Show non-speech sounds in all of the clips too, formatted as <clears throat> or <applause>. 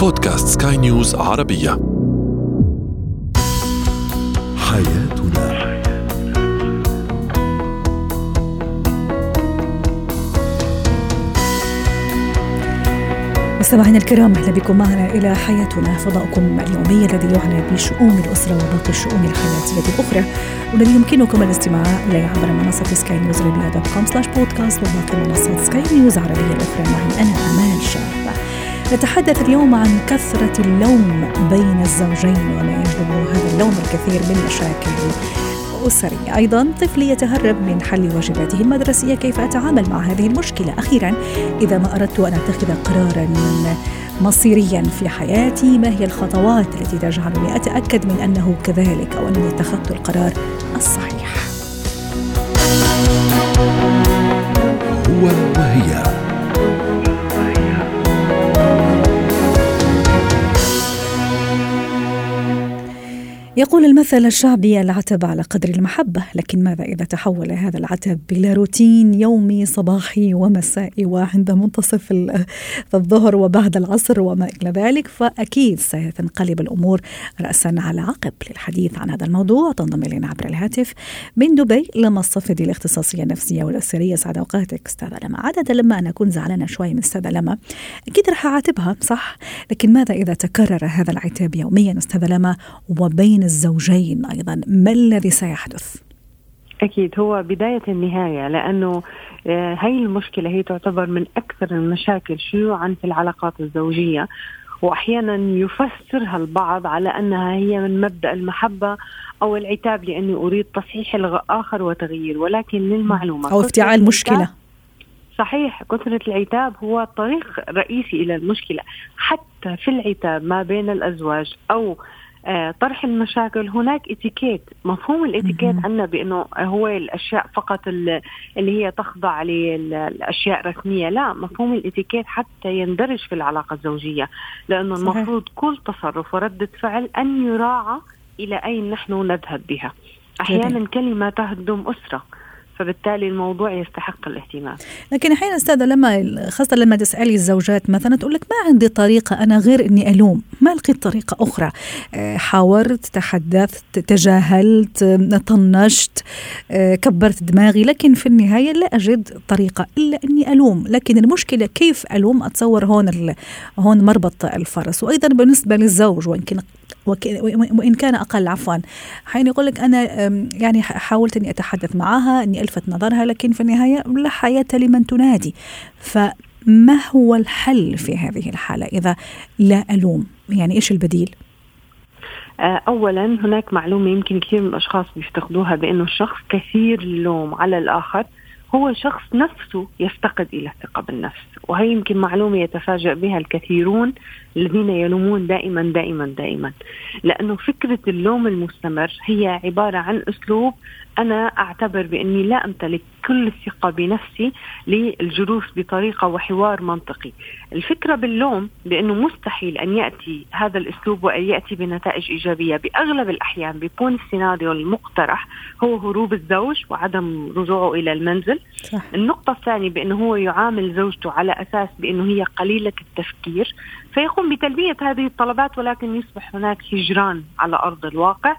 بودكاست سكاي نيوز عربية. حياتنا. مستمعينا الكرام أهلا بكم معنا إلى حياتنا فضاؤكم اليومي الذي يعنى بشؤون الأسرة وباقي الشؤون الحياتية الأخرى. والذي يمكنكم الاستماع إليه عبر منصة سكاي نيوز عربيه dot com slash بودكاست وباقي منصات سكاي نيوز عربية الأخرى. معي أنا امال شاب. نتحدث اليوم عن كثرة اللوم بين الزوجين وما يجلب هذا اللوم الكثير من مشاكل أسرية. أيضا طفلي يتهرب من حل واجباته المدرسية كيف أتعامل مع هذه المشكلة؟ أخيرا إذا ما أردت أن أتخذ قرارا مصيريا في حياتي ما هي الخطوات التي تجعلني أتأكد من أنه كذلك أو أنني اتخذت القرار الصحيح؟ هو وهي يقول المثل الشعبي العتب على قدر المحبة لكن ماذا إذا تحول هذا العتب إلى روتين يومي صباحي ومسائي وعند منتصف <laughs> الظهر وبعد العصر وما إلى ذلك؟ فأكيد ستنقلب الأمور رأسا على عقب للحديث عن هذا الموضوع. تنضم إلينا عبر الهاتف من دبي لما الصفدي الاختصاصية النفسية والأسرية سعد أوقاتك. أستاذة لما. عادة لما أنا أكون زعلانة شوي من أستاذة لما أكيد رح أعاتبها صح؟ لكن ماذا إذا تكرر هذا العتاب يوميا أستاذة لما؟ وبين الزوجين أيضا. ما الذي سيحدث؟ أكيد هو بداية النهاية لأنه هي المشكلة هي تعتبر من أكثر المشاكل شيوعا في العلاقات الزوجية. واحيانا يفسرها البعض على أنها هي من مبدأ المحبة أو العتاب لأني أريد تصحيح الآخر وتغيير ولكن للمعلومة أو افتعال مشكلة. صحيح كثرة العتاب هو طريق رئيسي إلى المشكلة. حتى في العتاب ما بين الأزواج أو آه طرح المشاكل. هناك اتيكيت. مفهوم الاتيكيت عندنا بأنه هو الأشياء فقط اللي هي تخضع للأشياء رسميه لا مفهوم الاتيكيت حتى يندرج في العلاقة الزوجية. لأنه صحيح. المفروض كل تصرف وردة فعل أن يراعى إلى أين نحن نذهب بها. أحيانا كلمة تهدم أسرة. فبالتالي الموضوع يستحق الاهتمام. لكن أحيانا أستاذة لما خاصة لما تسألي الزوجات مثلا تقول لك ما عندي طريقة أنا غير إني ألوم. ما لقيت طريقة أخرى؟ حاورت تحدثت تجاهلت طنشت كبرت دماغي لكن في النهاية لا أجد طريقة إلا إني ألوم. لكن المشكلة كيف ألوم؟ أتصور هون هون مربط الفرس. وأيضا بالنسبة للزوج وإن كان وإن كان أقل عفوا. حين يقول لك أنا يعني حاولت أني أتحدث معها أني ألفت نظرها لكن في النهاية لا حياة لمن تنادي. فما هو الحل في هذه الحالة إذا لا ألوم؟ يعني إيش البديل؟ اولا هناك معلومة يمكن كثير من الأشخاص بيفتقدوها بأنه الشخص كثير اللوم على الآخر. هو شخص نفسه يفتقد إلى الثقه بالنفس وهي يمكن معلومة يتفاجأ بها الكثيرون الذين يلومون دائما دائما دائما. لأنه فكرة اللوم المستمر هي عبارة عن أسلوب أنا أعتبر بأني لا أمتلك كل الثقة بنفسي للجلوس بطريقة وحوار منطقي. الفكرة باللوم بأنه مستحيل أن يأتي هذا الأسلوب وأن يأتي بنتائج إيجابية، بأغلب الأحيان بيكون السيناريو المقترح هو هروب الزوج وعدم رجوعه إلى المنزل. صح. النقطة الثانية بأنه هو يعامل زوجته على أساس بأنه هي قليلة التفكير، فيقوم بتلبية هذه الطلبات ولكن يصبح هناك هجران على أرض الواقع.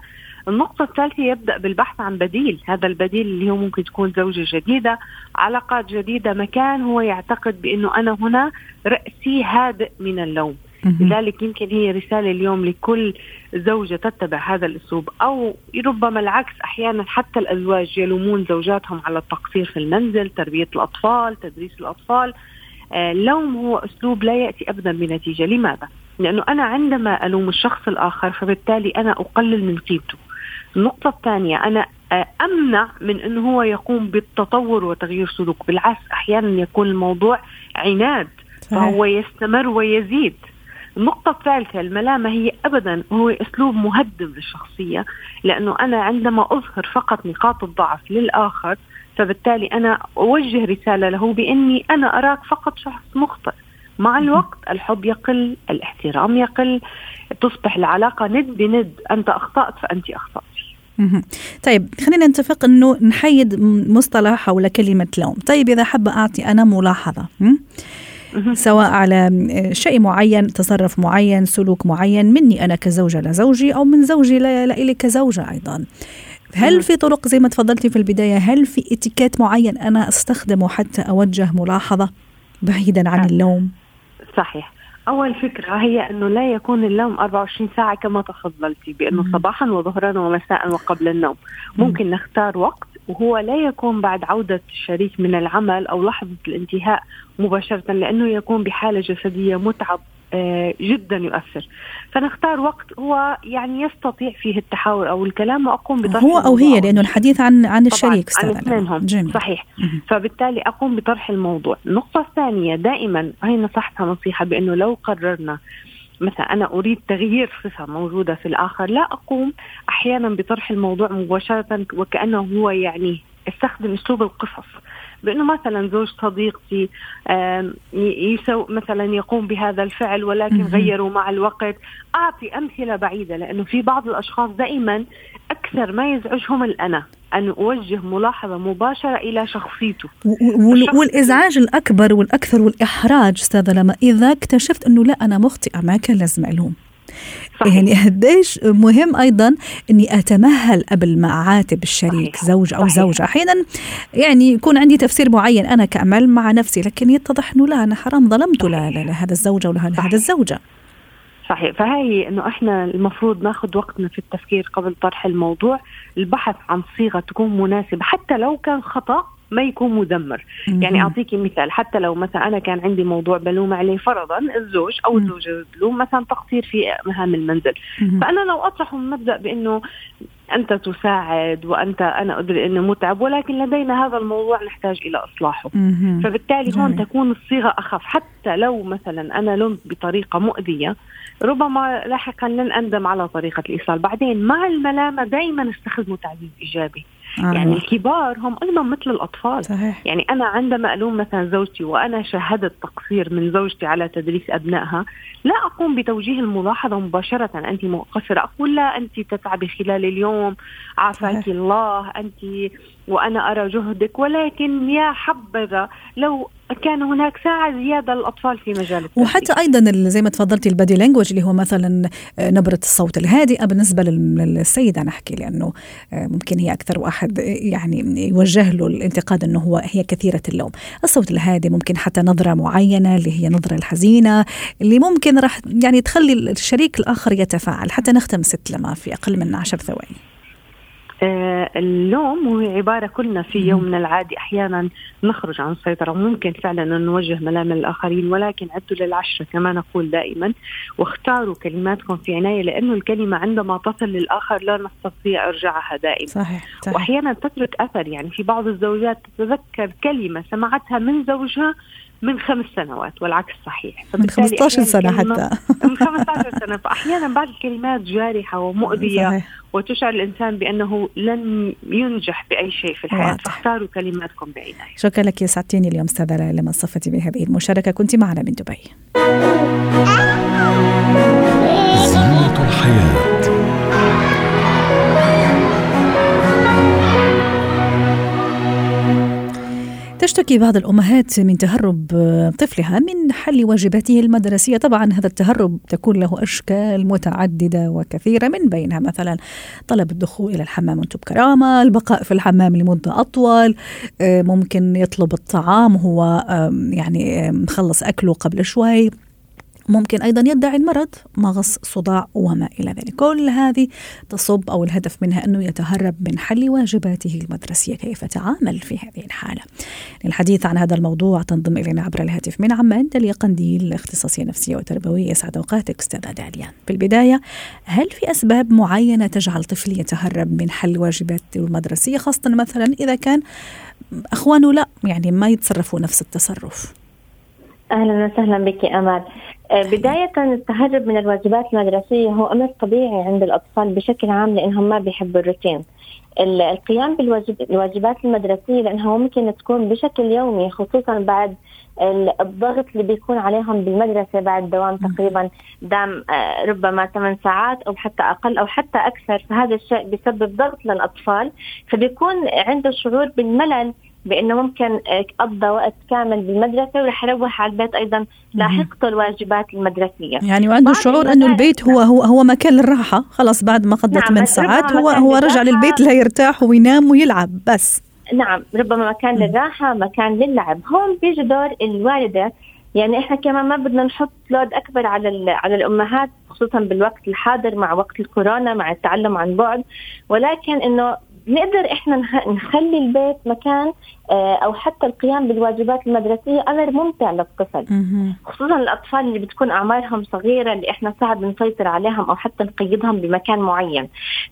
النقطة الثالثة يبدأ بالبحث عن بديل. هذا البديل اللي هو ممكن تكون زوجة جديدة علاقات جديدة مكان هو يعتقد بأنه أنا هنا رأسي هادئ من اللوم. لذلك يمكن هي رسالة اليوم لكل زوجة تتبع هذا الأسلوب. أو ربما العكس أحيانا حتى الأزواج يلومون زوجاتهم على التقصير في المنزل تربية الأطفال تدريس الأطفال. اللوم هو أسلوب لا يأتي أبدا بنتيجة. لماذا؟ لأنه أنا عندما ألوم الشخص الآخر فبالتالي أنا أقلل من قيمته. النقطة الثانية أنا أمنع من أنه هو يقوم بالتطور وتغيير سلوك. بالعكس أحيانا يكون الموضوع عناد فهو يستمر ويزيد. النقطة الثالثة الملامة هي أبدا هو أسلوب مهدم للشخصية لأنه أنا عندما أظهر فقط نقاط الضعف للآخر فبالتالي أنا أوجه رسالة له بأني أنا أراك فقط شخص مخطئ. مع الوقت الحب يقل الاحترام يقل تصبح العلاقة ند بند أنت أخطأت فأنت أخطأت. طيب خلينا نتفق إنه نحيد مصطلح حول كلمة لوم. طيب إذا حابة أعطي أنا ملاحظة سواء على شيء معين تصرف معين سلوك معين مني أنا كزوجة لزوجي أو من زوجي لإلي كزوجة أيضا. هل في طرق زي ما تفضلتي في البداية هل في اتيكيت معين أنا أستخدمه حتى أوجه ملاحظة بعيدا عن اللوم؟ صحيح. أول فكرة هي أنه لا يكون اللوم 24 ساعة كما تفضلتي بأنه صباحا وظهرا ومساء وقبل النوم. ممكن نختار وقت وهو لا يكون بعد عودة الشريك من العمل أو لحظة الانتهاء مباشرة لأنه يكون بحالة جسدية متعب آه، جدا يؤثر. فنختار وقت هو يعني يستطيع فيه التحاور أو الكلام وأقوم بطرح هو أو هي لأنه الحديث عن عن الشريك عن اثنينهم. جميل. صحيح. فبالتالي أقوم بطرح الموضوع. النقطة الثانية دائما هي نصحتها نصيحة بأنه لو قررنا مثلا أنا أريد تغيير صفة موجودة في الآخر لا أقوم أحيانا بطرح الموضوع مباشرة وكأنه هو يعني استخدم أسلوب القصص. بأنه مثلا زوج صديقتي يسو مثلا يقوم بهذا الفعل ولكن غيروا مع الوقت. أعطي أمثلة بعيدة لأنه في بعض الأشخاص دائما أكثر ما يزعجهم الأنا. أن أوجه ملاحظة مباشرة إلى شخصيته والإزعاج الأكبر والأكثر والإحراج أستاذة لما إذا اكتشفت أنه لا أنا مخطئة ما كان لازم ألوم صحيح. يعني قديش مهم أيضا إني أتمهل قبل ما أعاتب الشريك صحيح. زوج أو صحيح. زوجة أحيانا يعني يكون عندي تفسير معين أنا كامل مع نفسي لكن يتضح أنه لا أنا حرام ظلمت لهذا الزوجة ولا لهذا الزوجة صحيح. فهي إنه إحنا المفروض ناخذ وقتنا في التفكير قبل طرح الموضوع. البحث عن صيغة تكون مناسبة حتى لو كان خطأ ما يكون مدمر. يعني أعطيكي مثال حتى لو مثلا أنا كان عندي موضوع بلوم عليه فرضا الزوج أو الزوجه بلوم مثلا تقصير في مهام المنزل. فأنا لو اطرح من مبدأ بإنه أنت تساعد وأنت أنا أدري إنه متعب ولكن لدينا هذا الموضوع نحتاج إلى إصلاحه. فبالتالي هون تكون الصيغة أخف. حتى لو مثلا أنا لمت بطريقة مؤذية ربما لاحقا لن أندم على طريقة الإيصال. بعدين مع الملامة دائما استخدموا تعزيز إيجابي. آه. يعني الكبار هم أيضا مثل الأطفال. صحيح. يعني أنا عندما ألوم مثلا زوجتي وأنا شاهدت تقصير من زوجتي على تدريس أبنائها لا أقوم بتوجيه الملاحظة مباشرة. انت مقصرة. أقول لا انت تتعبي خلال اليوم. عافاك الله. انت وأنا أرى جهدك. ولكن يا حبذا لو كان هناك ساعة زيادة للأطفال في مجال التدريب. وحتى أيضا زي ما تفضلتي البادي لانجوج اللي هو مثلا نبرة الصوت الهادئة. بالنسبة للسيدة نحكي لأنه ممكن هي أكثر واحد يعني يوجه له الانتقاد أنه هو هي كثيرة اللوم. الصوت الهادئ ممكن حتى نظرة معينة اللي هي نظرة الحزينة اللي ممكن راح يعني تخلي الشريك الآخر يتفاعل. حتى نختم ست لما في أقل من عشر ثواني. آه، اللوم هو عبارة كلنا في يوم من العادي أحيانا نخرج عن السيطرة وممكن فعلا أن نوجه ملام للآخرين ولكن عدوا للعشرة كما نقول دائما واختاروا كلماتكم في عناية لأنه الكلمة عندما تصل للآخر لا نستطيع إرجاعها دائما صحيح. صحيح. وأحيانا تترك أثر يعني في بعض الزوجات تتذكر كلمة سمعتها من زوجها من خمس سنوات والعكس صحيح. من 15 سنة حتى. <laughs> من 15 سنة. فأحيانا بعض الكلمات جارحة ومؤذية صحيح. وتشعر الإنسان بأنه لن ينجح بأي شيء في الحياة. فاختاروا كلماتكم بعناية شكرا لك سعدتيني اليوم أستاذة لما صفتي بهذه المشاركة. كنت معنا من دبي. تشتكي بعض الأمهات من تهرب طفلها من حل واجباته المدرسية. طبعا هذا التهرب تكون له أشكال متعددة وكثيرة من بينها مثلا طلب الدخول إلى الحمام وأنتم بكرامة البقاء في الحمام لمدة أطول ممكن يطلب الطعام وهو يعني مخلص أكله قبل شوي. ممكن أيضا يدعي المرض مغص صداع وما إلى ذلك. كل هذه تصب أو الهدف منها أنه يتهرب من حل واجباته المدرسية. كيف تعامل في هذه الحالة؟ للحديث عن هذا الموضوع تنضم إلينا عبر الهاتف من عمان داليا قنديل اختصاصية نفسية وتربوية يسعد أوقاتك أستاذة داليا في البداية هل في أسباب معينة تجعل طفل يتهرب من حل واجباته المدرسية؟ خاصة مثلا إذا كان أخوانه لا يعني ما يتصرفوا نفس التصرف. أهلا وسهلا بك أمال. آه، بداية التهرب من الواجبات المدرسية هو أمر طبيعي عند الأطفال بشكل عام لأنهم ما بيحبوا الروتين. القيام بالواجبات المدرسية لأنها ممكن تكون بشكل يومي خصوصا بعد الضغط اللي بيكون عليهم بالمدرسة بعد دوام تقريبا دام آه، ربما 8 ساعات أو حتى أقل أو حتى أكثر. فهذا الشيء بيسبب ضغط للأطفال فبيكون عنده شعور بالملل. بأنه ممكن آه، قضى وقت كامل بالمدرسة ورح يروح على البيت أيضا لاحقته الواجبات المدرسية. يعني وعنده شعور أنه البيت هو هو هو مكان للراحة. خلص بعد ما قضى نعم 8 ساعات هو هو رجع. للبيت ليرتاح وينام ويلعب بس. نعم ربما مكان للراحة مكان للعب. هون بيجي دور الوالدة. يعني إحنا كمان ما بدنا نحط لود أكبر على على الأمهات خصوصا بالوقت الحاضر مع وقت الكورونا مع التعلم عن بعد. ولكن إنه نقدر إحنا نخلي البيت مكان آه، أو حتى القيام بالواجبات المدرسية أمر ممتع للطفل. خصوصا الأطفال اللي بتكون أعمارهم صغيرة اللي إحنا صعب نسيطر عليهم أو حتى نقيدهم بمكان معين.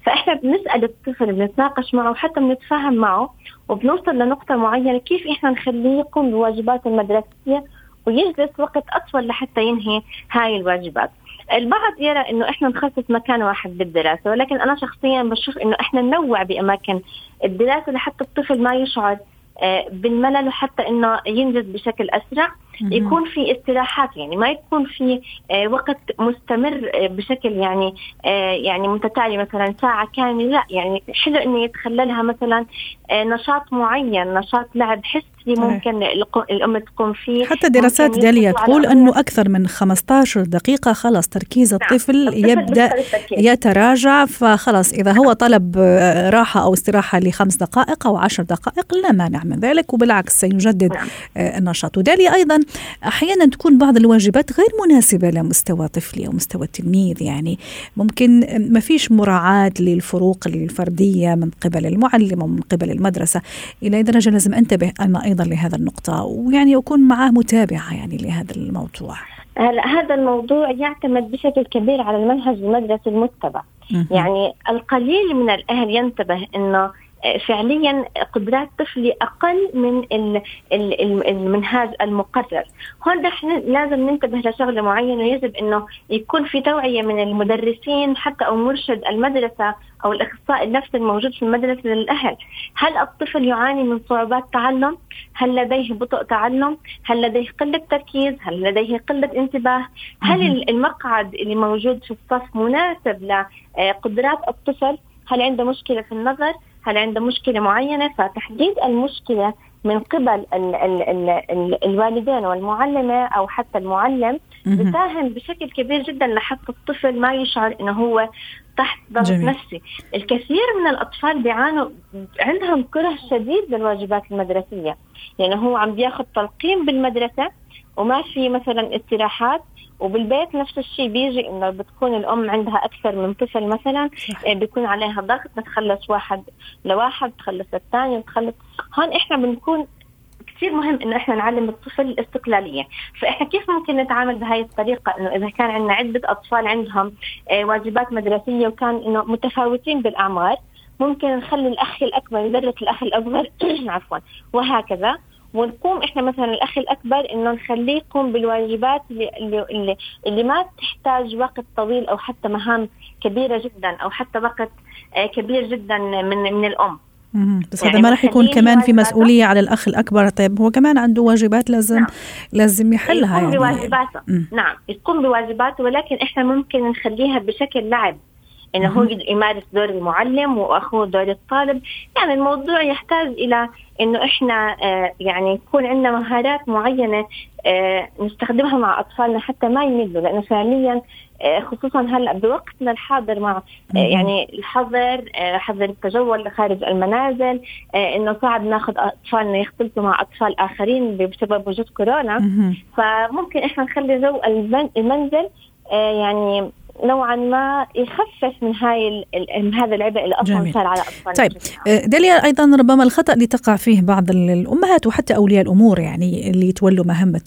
فإحنا بنسأل الطفل بنتناقش معه وحتى بنتفاهم معه وبنوصل لنقطة معينة كيف إحنا نخليه يقوم بواجباته المدرسية ويجلس وقت أطول لحتى ينهي هاي الواجبات. البعض يرى إنه إحنا نخصص مكان واحد بالدراسة ولكن أنا شخصيا بشوف إنه إحنا ننوع بأماكن الدراسة لحتى الطفل ما يشعر آه، بالملل وحتى إنه ينجز بشكل أسرع. يكون في استراحات يعني ما يكون في آه، وقت مستمر آه، بشكل يعني يعني متتالي مثلا ساعة كاملة لا يعني حلو إنه يتخللها مثلا نشاط معين نشاط لعب حسي ممكن الأم تقوم فيه حتى دراسات داليا تقول انه أكثر من 15 دقيقة خلاص تركيز نعم. الطفل نعم. يبدأ يتراجع فخلاص إذا هو طلب راحة أو استراحة لخمس دقائق أو عشر دقائق لا مانع من ذلك وبالعكس سيجدد نعم. النشاط وداليا أيضا أحيانا تكون بعض الواجبات غير مناسبة لمستوى طفلي أو مستوى التلميذ يعني ممكن ما فيش مراعاة للفروق الفردية من قبل المعلم ومن قبل المدرسة إلى درجة لازم أنتبه أنا أيضا لهذا النقطة ويعني أكون معاه متابعة يعني لهذا الموضوع. هلا هذا الموضوع يعتمد بشكل كبير على المنهج المدرسي المتبع يعني القليل من الأهل ينتبه إنه فعليا قدرات طفلي أقل من المنهاج المقرر. هون نحن لازم ننتبه لشغلة معينة ويجب إنه يكون في توعية من المدرسين حتى أو مرشد المدرسة أو الأخصائي النفسي الموجود في المدرسة للأهل. هل الطفل يعاني من صعوبات تعلم؟ هل لديه بطء تعلم؟ هل لديه قلة تركيز؟ هل لديه قلة انتباه؟ هل المقعد اللي موجود في الصف مناسب لقدرات الطفل؟ هل عنده مشكلة في النظر؟ هل عنده مشكلة معينة؟ فتحديد المشكلة من قبل ال ال ال ال الوالدين والمعلمة أو حتى المعلم بساهم بشكل كبير جدا لحتى الطفل ما يشعر إنه هو تحت ضغط نفسي. الكثير من الأطفال بيعانوا عندهم كره شديد للواجبات المدرسية. يعني هو عم بياخذ تلقين بالمدرسة وما في مثلا استراحات. وبالبيت نفس الشيء بيجي إنه بتكون الأم عندها أكثر من طفل مثلا. آه، بيكون عليها ضغط بتخلص واحد لواحد تخلص الثاني وتخلص هون إحنا بنكون كثير مهم إنه إحنا نعلم الطفل الاستقلاليه، فإحنا كيف ممكن نتعامل بهاي الطريقة؟ إنه إذا كان عندنا عدة أطفال عندهم آه، واجبات مدرسية وكان إنه متفاوتين بالأعمار ممكن نخلي الأخ الأكبر يدرس الأخ الأصغر. <clears throat> عفوا. وهكذا. ونقوم إحنا مثلا الأخ الأكبر إنه نخليه يقوم بالواجبات اللي, اللي, اللي ما تحتاج وقت طويل أو حتى مهام كبيرة جدا أو حتى وقت آه، كبير جدا من من الأم. بس يعني هذا ما راح يكون كمان في مسؤولية على الأخ الأكبر. طيب هو كمان عنده واجبات لازم نعم. لازم يحلها يقوم يعني. بواجباته. نعم يقوم بواجباته ولكن إحنا ممكن نخليها بشكل لعب. إنه هو يمارس دور المعلم وأخوه دور الطالب. يعني الموضوع يحتاج إلى إنه إحنا آه يعني يكون عندنا مهارات معينة آه نستخدمها مع أطفالنا حتى ما يملوا. لأنه فعليا آه خصوصا هلأ بوقتنا الحاضر مع يعني الحظر حظر التجول خارج المنازل إنه صعب ناخذ أطفالنا يختلطوا مع أطفال آخرين بسبب وجود كورونا. فممكن إحنا نخلي جو المنزل يعني نوعا ما يخفف من هاي من هذا العبء اللي أصلا صار على اطفالنا طيب آه، داليا أيضا ربما الخطأ اللي تقع فيه بعض الأمهات وحتى أولياء الأمور يعني اللي يتولوا مهمة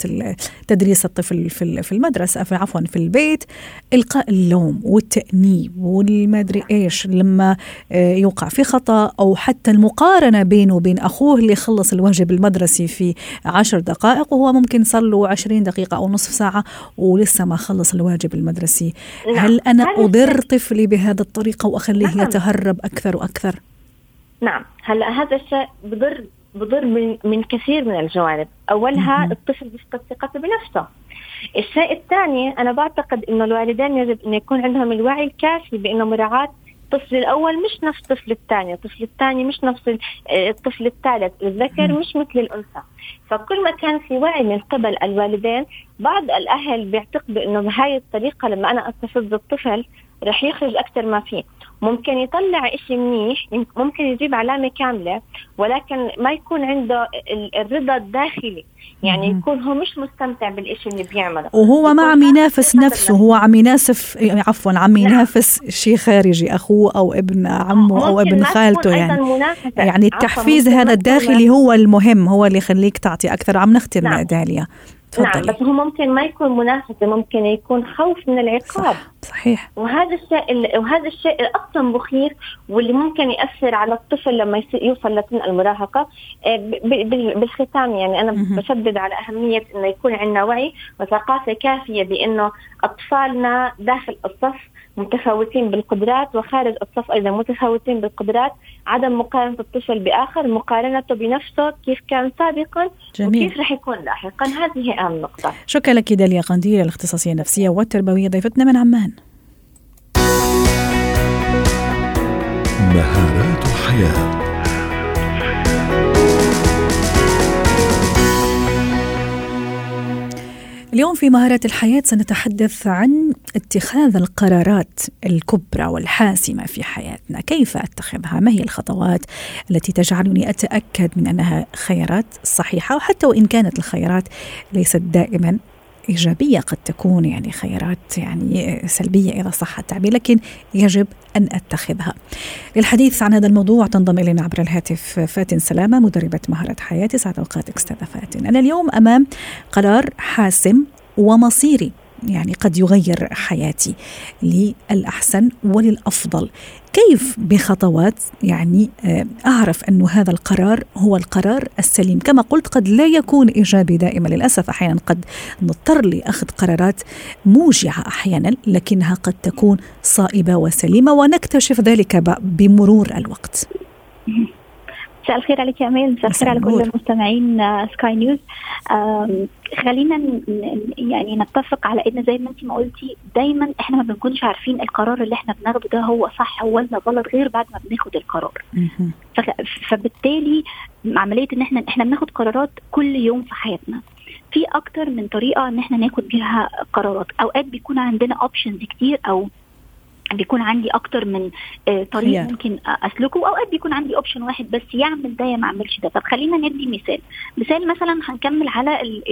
تدريس الطفل في في المدرسة في عفوا في البيت إلقاء اللوم والتأنيب والمدري إيش لما آه، يوقع في خطأ أو حتى المقارنة بينه وبين أخوه اللي خلص الواجب المدرسي في عشر دقائق وهو ممكن صار له 20 دقيقة أو نصف ساعة ولسه ما خلص الواجب المدرسي. نعم. هل أنا أضر طفلي بهذه الطريقة وأخليه نعم. يتهرب أكثر وأكثر؟ نعم. هلا هذا الشيء بضر بضر من, من كثير من الجوانب. أولها الطفل بيفقد ثقته بنفسه. الشيء الثاني أنا بعتقد أنه الوالدين يجب أن يكون عندهم الوعي الكافي بأنه مراعاة الطفل الأول مش نفس الطفل الثاني الطفل الثاني مش نفس آه، الطفل الثالث الذكر مش مثل الأنثى. فكل ما كان في وعي من قبل الوالدين بعض الأهل بيعتقدوا إنه بهاي الطريقة لما أنا أستفز الطفل رح يخرج أكثر ما فيه. ممكن يطلع إشي منيح ممكن يجيب علامة كاملة ولكن ما يكون عنده الرضا الداخلي. يعني يكون هو مش مستمتع بالإشي اللي بيعمله. وهو ما عم ينافس نفسه هو عم ينافس عفوا عم نعم. ينافس. شيء خارجي أخوه أو ابن عمه أو ابن خالته يعني. يعني التحفيز هذا الداخلي هو المهم هو اللي يخليك تعطي أكثر. عم نختم نعم. داليا. تفضلي. نعم بس هو ممكن ما يكون منافسة ممكن يكون خوف من العقاب صح. صحيح وهذا الشيء وهذا الشيء أصلا مخيف واللي ممكن يأثر على الطفل لما يوصل لسن المراهقة آه، بالختام يعني أنا بشدد على أهمية إنه يكون عندنا وعي وثقافة كافية بأنه أطفالنا داخل الصف متفاوتين بالقدرات وخارج الصف أيضا متفاوتين بالقدرات عدم مقارنة الطفل بآخر مقارنته بنفسه كيف كان سابقا جميل. وكيف رح يكون لاحقا. هذه أهم نقطة. شكرا لك داليا قنديل الاختصاصية النفسية والتربوية ضيفتنا من عمان. مهارات الحياة. اليوم في مهارات الحياة سنتحدث عن اتخاذ القرارات الكبرى والحاسمة في حياتنا. كيف أتخذها؟ ما هي الخطوات التي تجعلني أتأكد من أنها خيارات صحيحة؟ وحتى وإن كانت الخيارات ليست دائما إيجابية قد تكون يعني خيارات يعني سلبية إذا صح التعبير لكن يجب أن أتخذها. للحديث عن هذا الموضوع تنضم إلينا عبر الهاتف فاتن سلامة مدربة مهارة حياتي. سعد أوقاتك أستاذة فاتن. أنا اليوم أمام قرار حاسم ومصيري. يعني قد يغير حياتي للأحسن وللأفضل. كيف بخطوات يعني آه، أعرف أن هذا القرار هو القرار السليم؟ كما قلت قد لا يكون إيجابي دائما. للأسف أحيانا قد نضطر لأخذ قرارات موجعة أحيانا لكنها قد تكون صائبة وسليمة ونكتشف ذلك بمرور الوقت. <laughs> مساء الخير عليك يا امال مساء الخير على كل المستمعين سكاي آه، نيوز خلينا يعني نتفق على إن زي ما أنت ما قلتي دايما إحنا ما بنكونش عارفين القرار اللي إحنا بناخده ده هو صح ولا غلط غير بعد ما بناخد القرار. فبالتالي عملية إن إحنا إحنا بناخد قرارات كل يوم في حياتنا. في أكتر من طريقة إن إحنا ناخد بيها قرارات. أوقات بيكون عندنا options كتير أو بيكون عندي أكتر من آه، طريق yeah. ممكن أسلكه وأوقات بيكون عندي option واحد بس يا أعمل ده يا ما أعملش ده. طب خلينا ندي مثال. مثال مثلا هنكمل على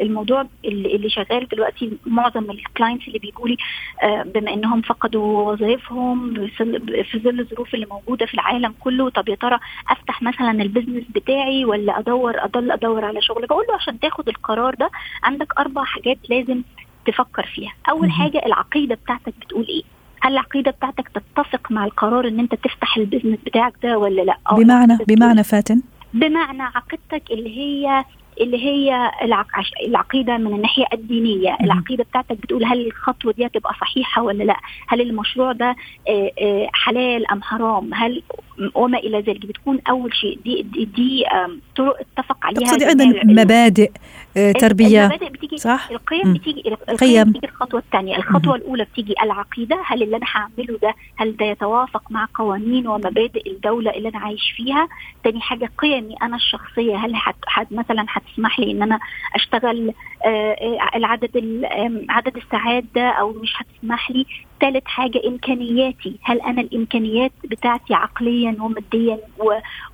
الموضوع اللي شغال دلوقتي معظم ال clients اللي بيجوا لي آه، بما إنهم فقدوا وظائفهم في ظل الظروف اللي موجودة في العالم كله. طب يا ترى أفتح مثلا ال business بتاعي ولا أدور أضل أدور على شغل؟ بقول له عشان تاخد القرار ده عندك أربع حاجات لازم تفكر فيها. أول حاجة العقيدة بتاعتك بتقول إيه؟ هل العقيدة بتاعتك تتفق مع القرار إن أنت تفتح البيزنس بتاعك ده ولا لأ؟ بمعنى بمعنى فاتن؟ بمعنى عقيدتك اللي هي اللي هي العقيدة من الناحية الدينية، العقيدة بتاعتك بتقول هل الخطوة دي هتبقى صحيحة ولا لأ؟ هل المشروع ده آه، آه، حلال أم حرام؟ هل وما إلى ذلك. بتكون أول شيء دي دي, دي طرق اتفق عليها تقصدي أيضا مبادئ آه، تربية. المبادئ بتيجي صح؟ القيم بتيجي القيم بتيجي الخطوة الثانية، الخطوة الأولى بتيجي العقيدة، هل اللي أنا هعمله ده هل ده يتوافق مع قوانين ومبادئ الدولة اللي أنا عايش فيها؟ ثاني حاجة قيمي أنا الشخصية. هل حت حت مثلا هتسمح لي إن أنا أشتغل آه، آه، العدد عدد الساعات ده أو مش هتسمح لي؟ ثالث حاجة إمكانياتي. هل أنا الإمكانيات بتاعتي عقليا وماديا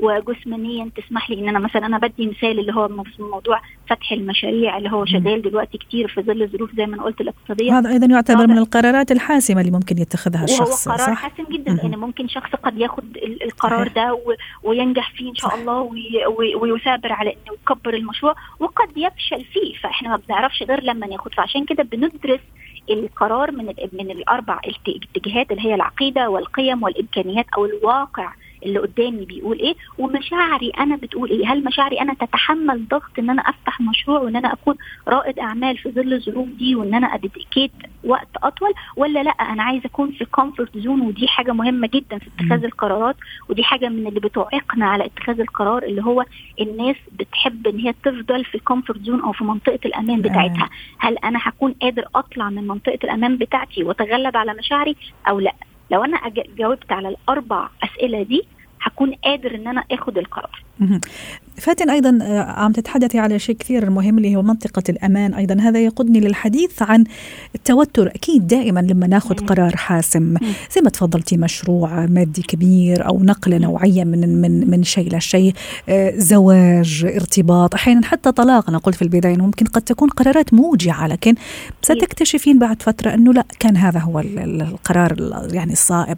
وجسمانيا تسمح لي إن أنا مثلا أنا بدي مثال اللي هو موضوع فتح المشاريع اللي هو شغال دلوقتي كتير في ظل الظروف زي ما قلت الاقتصادية. هذا أيضا يعتبر من القرارات الحاسمة اللي ممكن يتخذها الشخص وهو قرار صح؟ حاسم جدا لأن يعني ممكن شخص قد ياخد القرار ده وينجح فيه إن شاء الله ويثابر على إنه يكبر المشروع وقد يفشل فيه. فإحنا ما بنعرفش غير لما ناخد. فعشان كده بندرس القرار من من الأربع اتجاهات اللي هي العقيدة والقيم والإمكانيات أو الواقع اللي قدامي بيقول إيه ومشاعري أنا بتقول إيه؟ هل مشاعري أنا تتحمل ضغط إن أنا أفتح مشروع وإن أنا أكون رائد أعمال في ظل الظروف دي وإن أنا dedicate وقت أطول ولا لأ أنا عايزة أكون في comfort zone ودي حاجة مهمة جدا في اتخاذ القرارات ودي حاجة من اللي بتعيقنا على اتخاذ القرار اللي هو الناس بتحب إن هي تفضل في ال comfort zone أو في منطقة الأمان بتاعتها. هل أنا هكون قادر أطلع من منطقة الأمان بتاعتي وأتغلب على مشاعري أو لأ؟ لو أنا جاوبت على الأربع أسئلة دي هكون قادر إن أنا آخد القرار. فاتن أيضا آه، عم تتحدثي على شيء كثير مهم اللي هو منطقة الأمان أيضا. هذا يقودني للحديث عن التوتر. أكيد دائما لما ناخذ قرار حاسم زي ما تفضلتي مشروع مادي كبير أو نقلة نوعية من من من شيء لشيء آه، زواج ارتباط أحيانا حتى طلاق. أنا قلت في البداية ممكن قد تكون قرارات موجعة لكن ستكتشفين بعد فترة إنه لا كان هذا هو القرار يعني الصائب.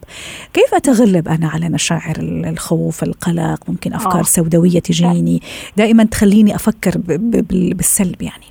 كيف أتغلب أنا على مشاعر الخوف القلق ممكن أفكار سوداء سوداوية تجيني. دائما تخليني أفكر بالسلب يعني.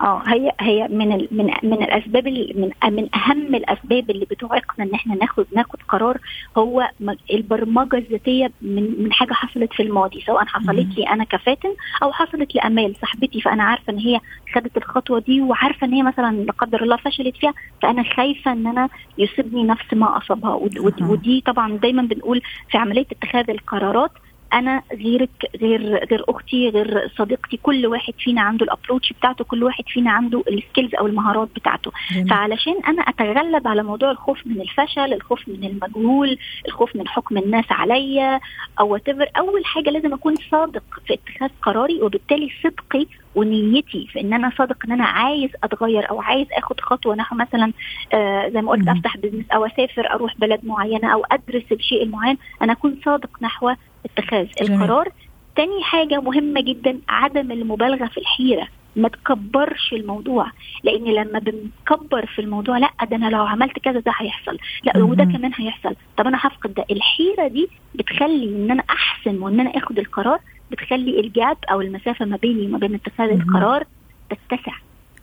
آه هي هي من ال من من الأسباب من من أهم الأسباب اللي بتعيقنا إن إحنا ناخد ناخد قرار هو البرمجة الذاتية من من حاجة حصلت في الماضي سواء حصلت لي أنا كفاتن أو حصلت لأمال صاحبتي فأنا عارفة إن هي خدت الخطوة دي وعارفة إن هي مثلا لا قدر الله فشلت فيها فأنا خايفة إن أنا يصيبني نفس ما أصابها. ودي طبعا دايما بنقول في عملية اتخاذ القرارات أنا غيرك غير غير أختي غير صديقتي كل واحد فينا عنده ال approach بتاعته كل واحد فينا عنده ال skills أو المهارات بتاعته. جميل. فعلشان أنا أتغلب على موضوع الخوف من الفشل الخوف من المجهول الخوف من حكم الناس عليا أو أول حاجة لازم أكون صادق في اتخاذ قراري وبالتالي صدقي ونيتي في إن أنا صادق إن أنا عايز أتغير أو عايز آخد خطوة. نحو مثلا آه زي ما قلت أفتح بزنس أو أسافر أروح بلد معينة أو أدرس الشيء المعين أنا أكون صادق نحو اتخاذ القرار. تاني حاجة مهمة جدا عدم المبالغة في الحيرة. ما تكبرش الموضوع لأن لما بنكبر في الموضوع لأ ده أنا لو عملت كذا ده هيحصل. لأ وده كمان هيحصل. طب أنا هفقد ده. الحيرة دي بتخلي إن أنا أحسن وإن أنا آخد القرار بتخلي ال gap أو المسافة ما بيني وما بين اتخاذ القرار تتسع.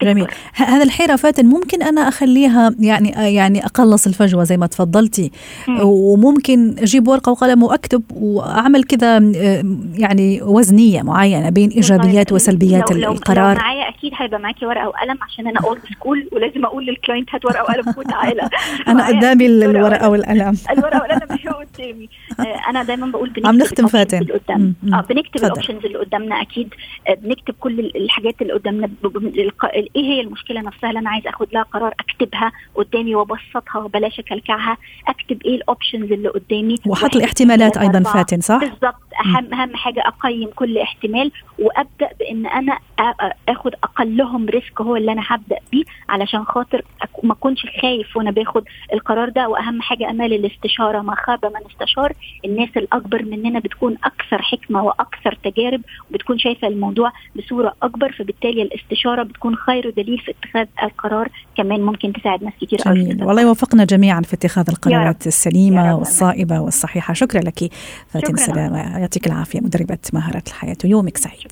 جميل. هذا الحيرة فاتن ممكن أنا أخليها يعني يعني أقلص الفجوة زي ما تفضلتي. وممكن أجيب ورقة وقلم وأكتب وأعمل كذا يعني وزنية معينة بين إيجابيات وسلبيات لو القرار. لو معايا أكيد هيبقى معاكي ورقة وقلم عشان أنا old school ولازم أقول لل client هات ورقة وقلم وتعالى <laughs> أنا <laughs> قدامي الورقة والقلم. <laughs> الورقة والقلم مش قدامي. آه، أنا دايما بقول بنكتب عم نختم فاتن. اللي قدام. آه بنكتب الاوبشنز اللي قدامنا أكيد. آه، بنكتب كل الحاجات اللي قدامنا. إيه هي المشكلة نفسها اللي أنا عايز آخد لها قرار أكتبها قدامي وأبسطها وبلاش أكلكعها؟ أكتب إيه ال options اللي قدامي؟ واحط الاحتمالات أيضا فاتن صح؟ بالظبط. اهم أهم حاجة أقيم كل احتمال وأبدأ بإن أنا آخد اقلهم risk هو اللي أنا هبدأ بيه علشان خاطر ما أكونش خايف وأنا باخد القرار ده. وأهم حاجة أمال الاستشارة ما خاب من استشار. الناس الأكبر مننا بتكون أكثر حكمة وأكثر تجارب وبتكون شايفة الموضوع بصورة أكبر. فبالتالي الاستشارة بتكون خير دليل في اتخاذ القرار. كمان ممكن تساعد ناس كثير جميل. والله يوفقنا جميعا في اتخاذ القرارات السليمة والصائبة والصحيحة. شكرا لك فاتن سلامه يعطيك العافية مدربة مهارات الحياة ويومك سعيد.